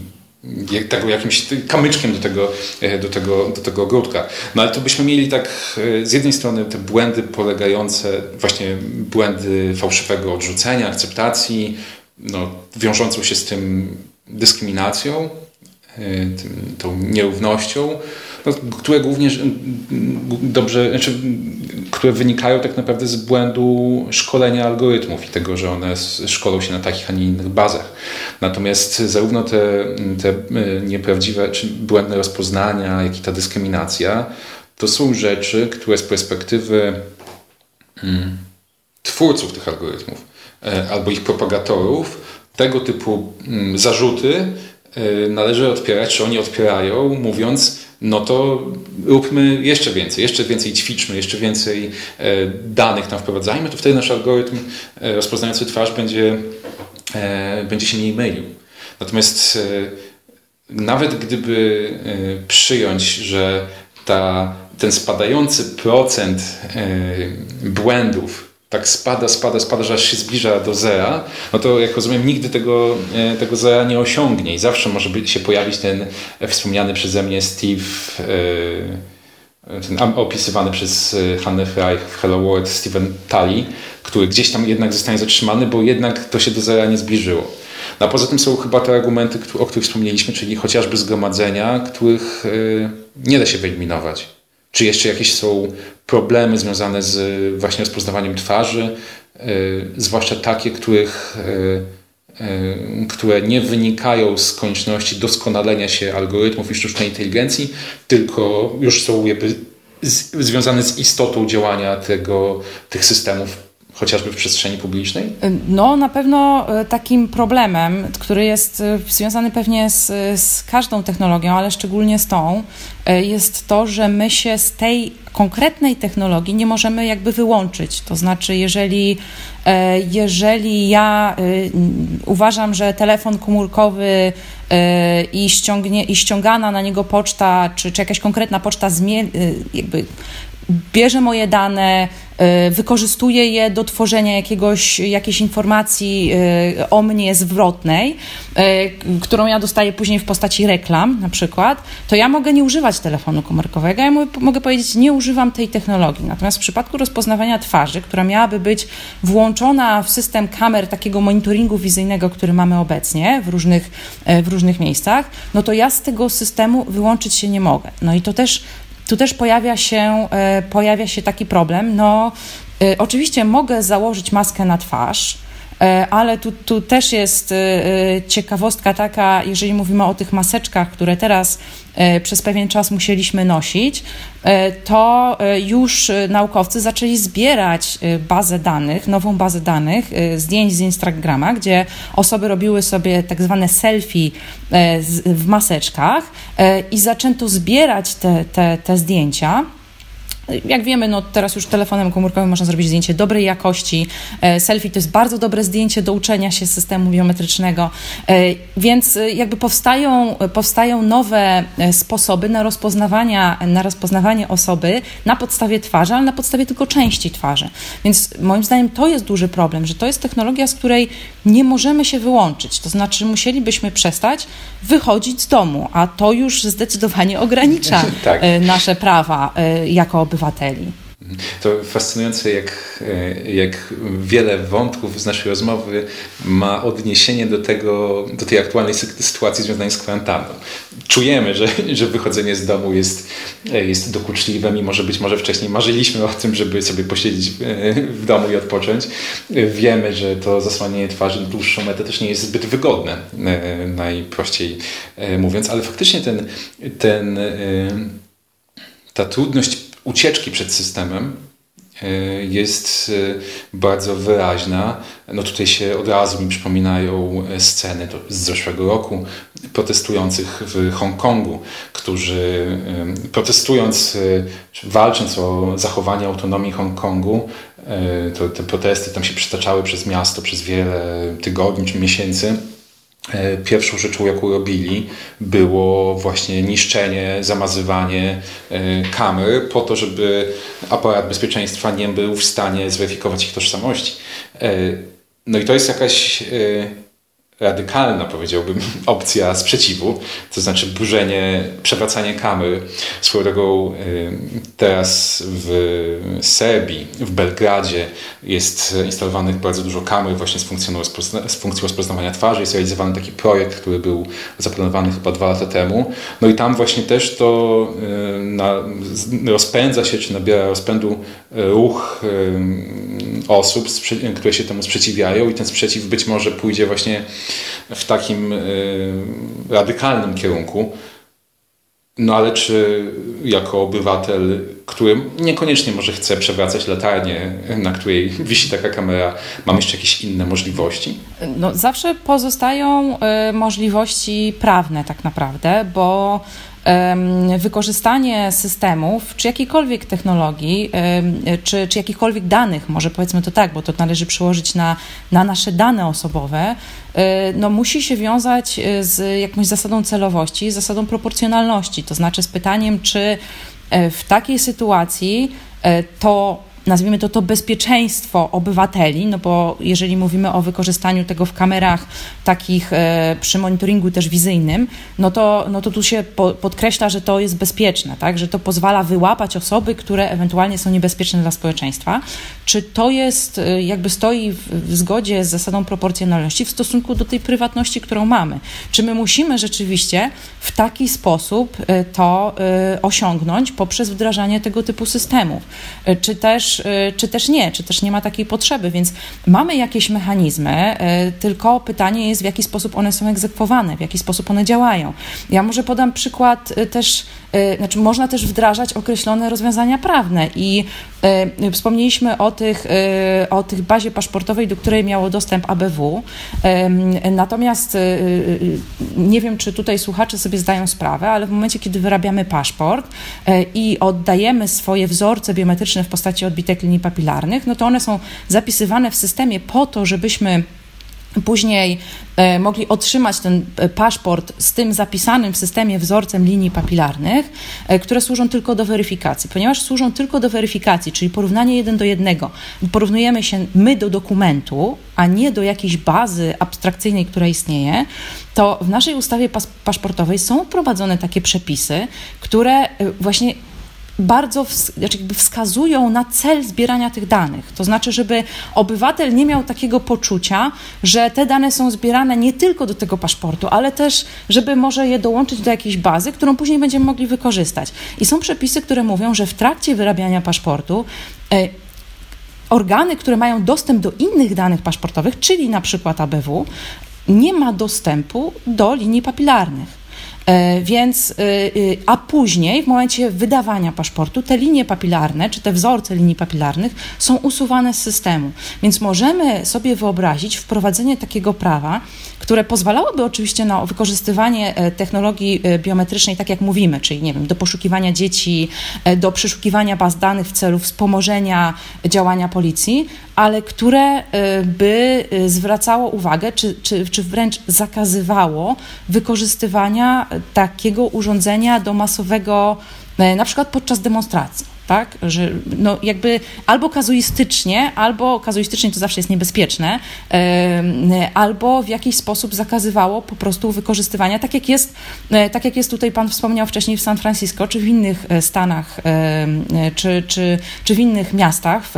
tego jakimś kamyczkiem do tego, e, do, tego, do tego ogródka. No ale to byśmy mieli tak e, z jednej strony te błędy polegające, właśnie błędy fałszywego odrzucenia, akceptacji, no, wiążącą się z tym dyskryminacją, e, tym, tą nierównością, no, które głównie dobrze, znaczy, które wynikają tak naprawdę z błędu szkolenia algorytmów i tego, że one szkolą się na takich, a nie innych bazach. Natomiast zarówno te, te e, nieprawdziwe czy błędne rozpoznania, jak i ta dyskryminacja, to są rzeczy, które z perspektywy hmm, twórców tych algorytmów e, albo ich propagatorów, tego typu hmm, zarzuty e, należy odpierać, czy oni odpierają, mówiąc, no to róbmy jeszcze więcej, jeszcze więcej ćwiczmy, jeszcze więcej e, danych tam wprowadzajmy, to wtedy nasz algorytm e, rozpoznający twarz będzie, e, będzie się mniej mylił. Natomiast nawet gdyby przyjąć, że ta, ten spadający procent błędów tak spada, spada, spada, że aż się zbliża do zera, no to jak rozumiem nigdy tego, e, tego zera nie osiągnie i zawsze może się pojawić ten wspomniany przeze mnie Steve, e, ten opisywany przez e, Hannah Reich w Hello World Steven Tully, który gdzieś tam jednak zostanie zatrzymany, bo jednak to się do zera nie zbliżyło. No a poza tym są chyba te argumenty, o których wspomnieliśmy, czyli chociażby zgromadzenia, których nie da się wyeliminować. Czy jeszcze jakieś są problemy związane z właśnie rozpoznawaniem twarzy, e, zwłaszcza takie, których, e, e, które nie wynikają z konieczności doskonalenia się algorytmów i sztucznej inteligencji, tylko już są jakby związane z istotą działania tego, tych systemów chociażby w przestrzeni publicznej? No, na pewno e, takim problemem, który jest e, związany pewnie z, z każdą technologią, ale szczególnie z tą, jest to, że my się z tej konkretnej technologii nie możemy jakby wyłączyć. To znaczy, jeżeli, jeżeli ja uważam, że telefon komórkowy i, ściągnie, i ściągana na niego poczta, czy, czy jakaś konkretna poczta jakby bierze moje dane, e, wykorzystuje je do tworzenia jakiegoś, jakiejś informacji e, o mnie zwrotnej, e, którą ja dostaję później w postaci reklam na przykład, to ja mogę nie używać telefonu komórkowego, ja mogę powiedzieć, nie używam tej technologii. Natomiast w przypadku rozpoznawania twarzy, która miałaby być włączona w system kamer takiego monitoringu wizyjnego, który mamy obecnie w różnych, w różnych miejscach, no to ja z tego systemu wyłączyć się nie mogę. No i to też tu też pojawia się, e, pojawia się taki problem. No, e, oczywiście mogę założyć maskę na twarz, e, ale tu, tu też jest ciekawostka taka, jeżeli mówimy o tych maseczkach, które teraz przez pewien czas musieliśmy nosić, to już naukowcy zaczęli zbierać bazę danych, nową bazę danych, zdjęć z Instagrama, gdzie osoby robiły sobie tak zwane selfie w maseczkach i zaczęto zbierać te, te, te zdjęcia. Jak wiemy, no teraz już telefonem komórkowym można zrobić zdjęcie dobrej jakości. E, selfie to jest bardzo dobre zdjęcie do uczenia się systemu biometrycznego, e, więc e, jakby powstają, powstają nowe sposoby na, rozpoznawania, na rozpoznawanie osoby na podstawie twarzy, ale na podstawie tylko części twarzy. Więc moim zdaniem to jest duży problem, że to jest technologia, z której nie możemy się wyłączyć. To znaczy musielibyśmy przestać wychodzić z domu, a to już zdecydowanie ogranicza tak. nasze prawa jako obywatele obywateli. To fascynujące, jak, jak wiele wątków z naszej rozmowy ma odniesienie do, tego, do tej aktualnej sytuacji związanej z kwarantanną. Czujemy, że, że wychodzenie z domu jest, jest dokuczliwe, mimo że być może wcześniej marzyliśmy o tym, żeby sobie posiedzieć w domu i odpocząć. Wiemy, że to zasłanianie twarzy na dłuższą metę też nie jest zbyt wygodne, najprościej mówiąc, ale faktycznie ten, ten, ta trudność ucieczki przed systemem jest bardzo wyraźna. No tutaj się od razu mi przypominają sceny z zeszłego roku protestujących w Hongkongu, którzy protestując, walcząc o zachowanie autonomii Hongkongu, to te protesty tam się przytaczały przez miasto przez wiele tygodni czy miesięcy E, pierwszą rzeczą, jaką robili, było właśnie niszczenie, zamazywanie e, kamer po to, żeby aparat bezpieczeństwa nie był w stanie zweryfikować ich tożsamości. E, no i to jest jakaś radykalna, powiedziałbym, opcja sprzeciwu, to znaczy burzenie, przewracanie kamer. Swoją drogą teraz w Serbii, w Belgradzie jest instalowanych bardzo dużo kamer właśnie z funkcją, z funkcją rozpoznawania twarzy. Jest realizowany taki projekt, który był zaplanowany chyba dwa lata temu. No i tam właśnie też to na, rozpędza się, czy nabiera rozpędu ruch osób, które się temu sprzeciwiają i ten sprzeciw być może pójdzie właśnie w takim y, radykalnym kierunku. No ale czy jako obywatel, który niekoniecznie może chce przewracać latarnię, na której wisi taka kamera, mam jeszcze jakieś inne możliwości? No, zawsze pozostają y, możliwości prawne tak naprawdę, bo wykorzystanie systemów, czy jakiejkolwiek technologii, czy, czy jakichkolwiek danych, może powiedzmy to tak, bo to należy przełożyć na, na nasze dane osobowe, e, no musi się wiązać e, z jakąś zasadą celowości, zasadą proporcjonalności, to znaczy z pytaniem, czy e, w takiej sytuacji to nazwijmy to, to bezpieczeństwo obywateli, no bo jeżeli mówimy o wykorzystaniu tego w kamerach takich e, przy monitoringu też wizyjnym, no to, no to tu się po, podkreśla, że to jest bezpieczne, tak? że to pozwala wyłapać osoby, które ewentualnie są niebezpieczne dla społeczeństwa. Czy to jest, e, jakby stoi w, zgodzie z zasadą proporcjonalności w stosunku do tej prywatności, którą mamy? Czy my musimy rzeczywiście w taki sposób e, to osiągnąć poprzez wdrażanie tego typu systemów? Czy też też, y, czy też nie, czy też nie ma takiej potrzeby. Więc mamy jakieś mechanizmy, y, tylko pytanie jest, w jaki sposób one są egzekwowane, w jaki sposób one działają. Ja może podam przykład y, też, znaczy można też wdrażać określone rozwiązania prawne i wspomnieliśmy o tych, o tych bazie paszportowej, do której miało dostęp ABW. Natomiast nie wiem, czy tutaj słuchacze sobie zdają sprawę, ale w momencie, kiedy wyrabiamy paszport i oddajemy swoje wzorce biometryczne w postaci odbitek linii papilarnych, no to one są zapisywane w systemie po to, żebyśmy później e, mogli otrzymać ten e, paszport z tym zapisanym w systemie wzorcem linii papilarnych, e, które służą tylko do weryfikacji. Ponieważ służą tylko do weryfikacji, czyli porównanie jeden do jednego, porównujemy się my do dokumentu, a nie do jakiejś bazy abstrakcyjnej, która istnieje, to w naszej ustawie paszportowej są wprowadzone takie przepisy, które właśnie bardzo znaczy wskazują na cel zbierania tych danych. To znaczy, żeby obywatel nie miał takiego poczucia, że te dane są zbierane nie tylko do tego paszportu, ale też, żeby może je dołączyć do jakiejś bazy, którą później będziemy mogli wykorzystać. I są przepisy, które mówią, że w trakcie wyrabiania paszportu e, organy, które mają dostęp do innych danych paszportowych, czyli na przykład ABW, nie ma dostępu do linii papilarnych. E, więc, e, e, a później, w momencie wydawania paszportu, te linie papilarne, czy te wzorce linii papilarnych są usuwane z systemu. Więc możemy sobie wyobrazić wprowadzenie takiego prawa, które pozwalałoby oczywiście na wykorzystywanie technologii biometrycznej, tak jak mówimy, czyli nie wiem, do poszukiwania dzieci, do przeszukiwania baz danych w celu wspomożenia działania policji, ale które by zwracało uwagę, czy, czy, czy wręcz zakazywało wykorzystywania takiego urządzenia do masowego, e, na przykład podczas demonstracji. Tak? Że no jakby albo kazuistycznie, albo kazuistycznie to zawsze jest niebezpieczne, albo w jakiś sposób zakazywało po prostu wykorzystywania, tak jak jest, e, tak jak jest tutaj Pan wspomniał wcześniej w San Francisco, czy w innych e, Stanach, czy, czy, czy w innych miastach w,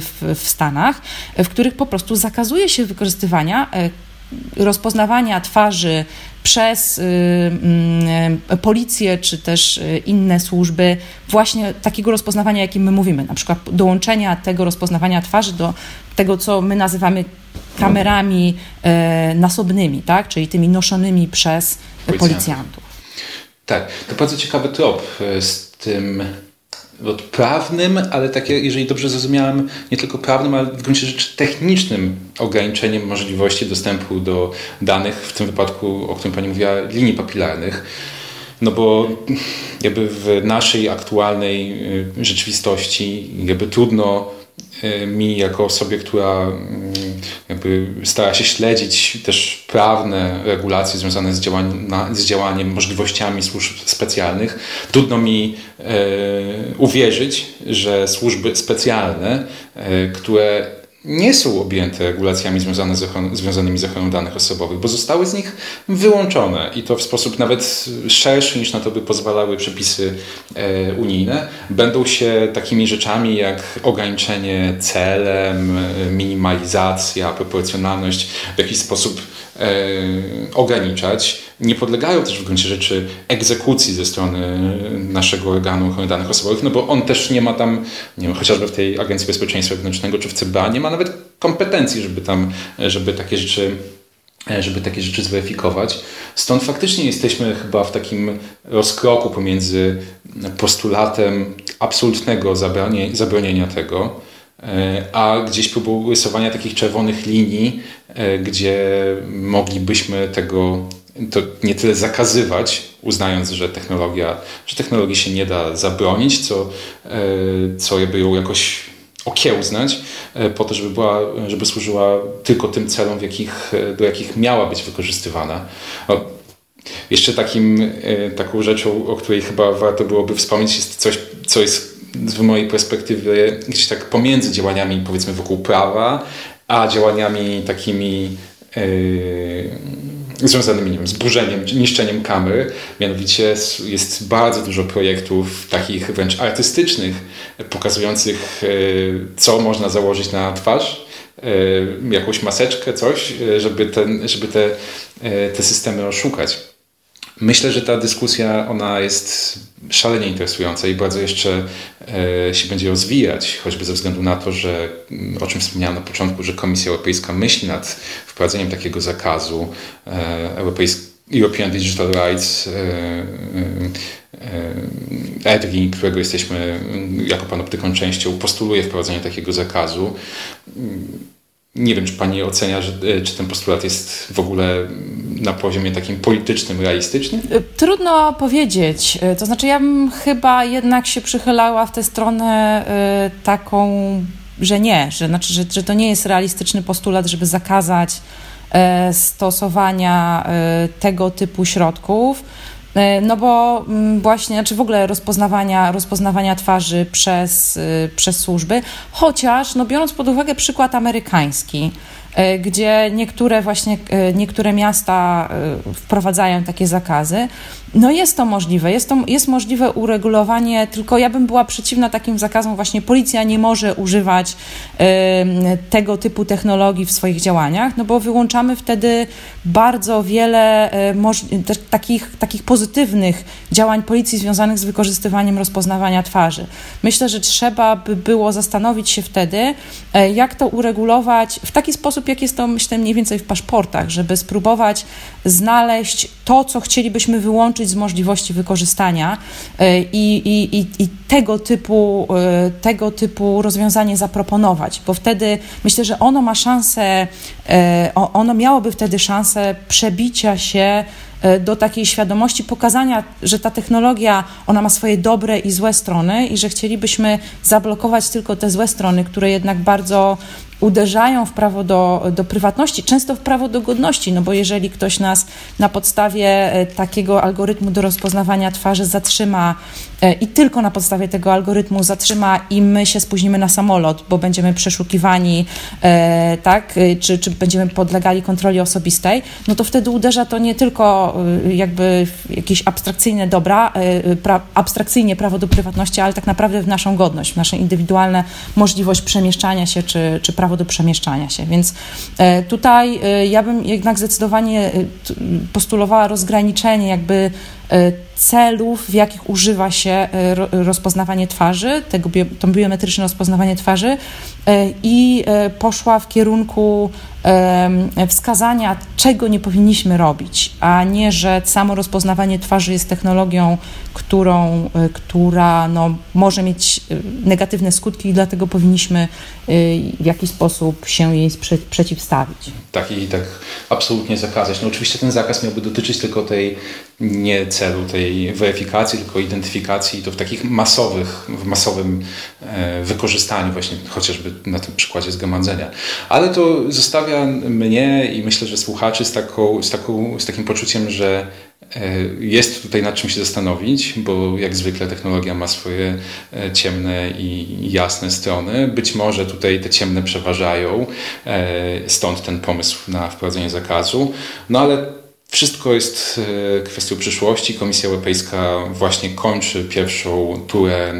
w, w Stanach, w których po prostu zakazuje się wykorzystywania rozpoznawania twarzy przez y, y, policję czy też y, inne służby właśnie takiego rozpoznawania, jakim my mówimy, na przykład dołączenia tego rozpoznawania twarzy do tego, co my nazywamy kamerami nasobnymi, tak? czyli tymi noszonymi przez policjantów. Tak, to bardzo ciekawy trop z tym prawnym, ale takie, jeżeli dobrze zrozumiałem, nie tylko prawnym, ale w gruncie rzeczy technicznym ograniczeniem możliwości dostępu do danych, w tym wypadku, o którym Pani mówiła, linii papilarnych. No bo jakby w naszej aktualnej y, rzeczywistości jakby trudno mi jako osobie, która mm, jakby stara się śledzić też prawne regulacje związane z, działaniem, z działaniem, możliwościami służb specjalnych, trudno mi e, uwierzyć, że służby specjalne, e, które nie są objęte regulacjami związane z ochron- związanymi z ochroną danych osobowych, bo zostały z nich wyłączone i to w sposób nawet szerszy niż na to by pozwalały przepisy e, unijne. Będą się takimi rzeczami jak ograniczenie celem, e, minimalizacja, proporcjonalność w jakiś sposób ograniczać. Nie podlegają też w gruncie rzeczy egzekucji ze strony naszego organu ochrony danych osobowych, no bo on też nie ma tam, nie wiem, chociażby w tej Agencji Bezpieczeństwa Wewnętrznego czy w CBA, nie ma nawet kompetencji, żeby tam, żeby takie rzeczy żeby takie rzeczy zweryfikować. Stąd faktycznie jesteśmy chyba w takim rozkroku pomiędzy postulatem absolutnego zabronienia tego, a gdzieś próbą rysowania takich czerwonych linii, gdzie moglibyśmy tego to nie tyle zakazywać, uznając, że technologia, że technologii się nie da zabronić, co, co jakby ją jakoś okiełznać, e, po to, żeby, była, żeby służyła tylko tym celom, w jakich, e, do jakich miała być wykorzystywana. O, jeszcze takim, e, taką rzeczą, o której chyba warto byłoby wspomnieć, jest coś, co jest z mojej perspektywy gdzieś tak pomiędzy działaniami powiedzmy wokół prawa, a działaniami takimi yy, związanymi nie wiem, z burzeniem, niszczeniem kamery. Mianowicie jest bardzo dużo projektów takich wręcz artystycznych, pokazujących e, co można założyć na twarz, e, jakąś maseczkę, coś, e, żeby, ten, żeby te, te systemy oszukać. Myślę, że ta dyskusja ona jest szalenie interesująca i bardzo jeszcze się będzie rozwijać, choćby ze względu na to, że o czym wspomniałem na początku, że Komisja Europejska myśli nad wprowadzeniem takiego zakazu europejskiego European Digital Rights EDRI, którego jesteśmy jako panoptykon częścią, postuluje wprowadzenie takiego zakazu. Nie wiem, czy Pani ocenia, że, czy ten postulat jest w ogóle na poziomie takim politycznym, realistycznym? Trudno powiedzieć. To znaczy, ja bym chyba jednak się przychylała w tę stronę taką, że nie, że, znaczy, że, że to nie jest realistyczny postulat, żeby zakazać E, stosowania e, tego typu środków. E, no bo mm, właśnie, znaczy w ogóle rozpoznawania, rozpoznawania twarzy przez, przez służby, chociaż no biorąc pod uwagę przykład amerykański, E, gdzie niektóre właśnie, e, niektóre miasta wprowadzają takie zakazy. No jest to możliwe, jest, to, jest możliwe uregulowanie, tylko ja bym była przeciwna takim zakazom, właśnie policja nie może używać tego typu technologii w swoich działaniach, no bo wyłączamy wtedy bardzo wiele takich, takich pozytywnych działań policji związanych z wykorzystywaniem rozpoznawania twarzy. Myślę, że trzeba by było zastanowić się wtedy, jak to uregulować w taki sposób, jak jest to, myślę, mniej więcej w paszportach, żeby spróbować znaleźć to, co chcielibyśmy wyłączyć z możliwości wykorzystania e, i, i, i, i tego, typu, e, tego typu rozwiązanie zaproponować, bo wtedy myślę, że ono ma szansę, e, ono miałoby wtedy szansę przebicia się do takiej świadomości pokazania, że ta technologia, ona ma swoje dobre i złe strony i że chcielibyśmy zablokować tylko te złe strony, które jednak bardzo uderzają w prawo do, do prywatności, często w prawo do godności, no bo jeżeli ktoś nas na podstawie e, takiego algorytmu do rozpoznawania twarzy zatrzyma e, i tylko na podstawie tego algorytmu zatrzyma i my się spóźnimy na samolot, bo będziemy przeszukiwani, e, tak, czy, czy będziemy podlegali kontroli osobistej, no to wtedy uderza to nie tylko jakby jakieś abstrakcyjne dobra, pra, abstrakcyjnie prawo do prywatności, ale tak naprawdę w naszą godność, w nasze indywidualne możliwość przemieszczania się, czy, czy prawo prawo do przemieszczania się. Więc e, tutaj e, ja bym jednak zdecydowanie e, postulowała rozgraniczenie jakby celów, w jakich używa się rozpoznawanie twarzy, tego, to biometryczne rozpoznawanie twarzy i poszła w kierunku wskazania, czego nie powinniśmy robić, a nie, że samo rozpoznawanie twarzy jest technologią, którą, e, która no, może mieć e, negatywne skutki i dlatego powinniśmy e, w jakiś sposób się jej przeciwstawić. Tak i tak absolutnie zakazać. No oczywiście ten zakaz miałby dotyczyć tylko tej nie celu tej weryfikacji, tylko identyfikacji to w takich masowych, w masowym wykorzystaniu właśnie chociażby na tym przykładzie zgromadzenia. Ale to zostawia mnie i myślę, że słuchaczy z, taką, z, taką, z takim poczuciem, że e, jest tutaj nad czym się zastanowić, bo jak zwykle technologia ma swoje e, ciemne i jasne strony. Być może tutaj te ciemne przeważają, e, stąd ten pomysł na wprowadzenie zakazu. No ale wszystko jest kwestią przyszłości. Komisja Europejska właśnie kończy pierwszą turę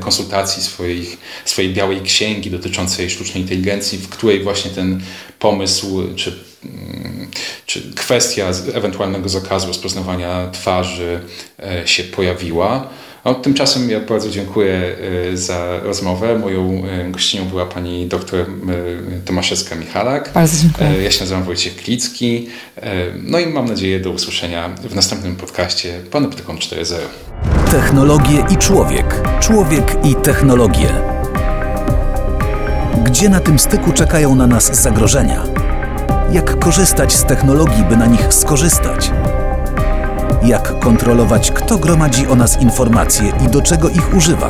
konsultacji swojej, swojej białej księgi dotyczącej sztucznej inteligencji, w której właśnie ten pomysł czy, mm, czy kwestia ewentualnego zakazu rozpoznawania twarzy e, się pojawiła. No, tymczasem ja bardzo dziękuję e, za rozmowę. Moją e, gościnią była pani doktor Tomaszewska-Michalak. Bardzo dziękuję. Ja się nazywam Wojciech Klicki. No i mam nadzieję do usłyszenia w następnym podcaście Panoptykon 4.0. Technologie i człowiek. Człowiek i technologie. Gdzie na tym styku czekają na nas zagrożenia? Jak korzystać z technologii, by na nich skorzystać? Jak kontrolować, kto gromadzi o nas informacje i do czego ich używa?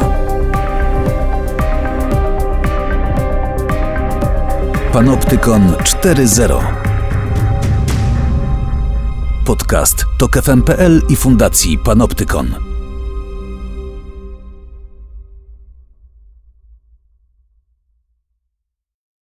Panoptykon 4.0 Podcast to KFM.pl i Fundacji Panoptykon.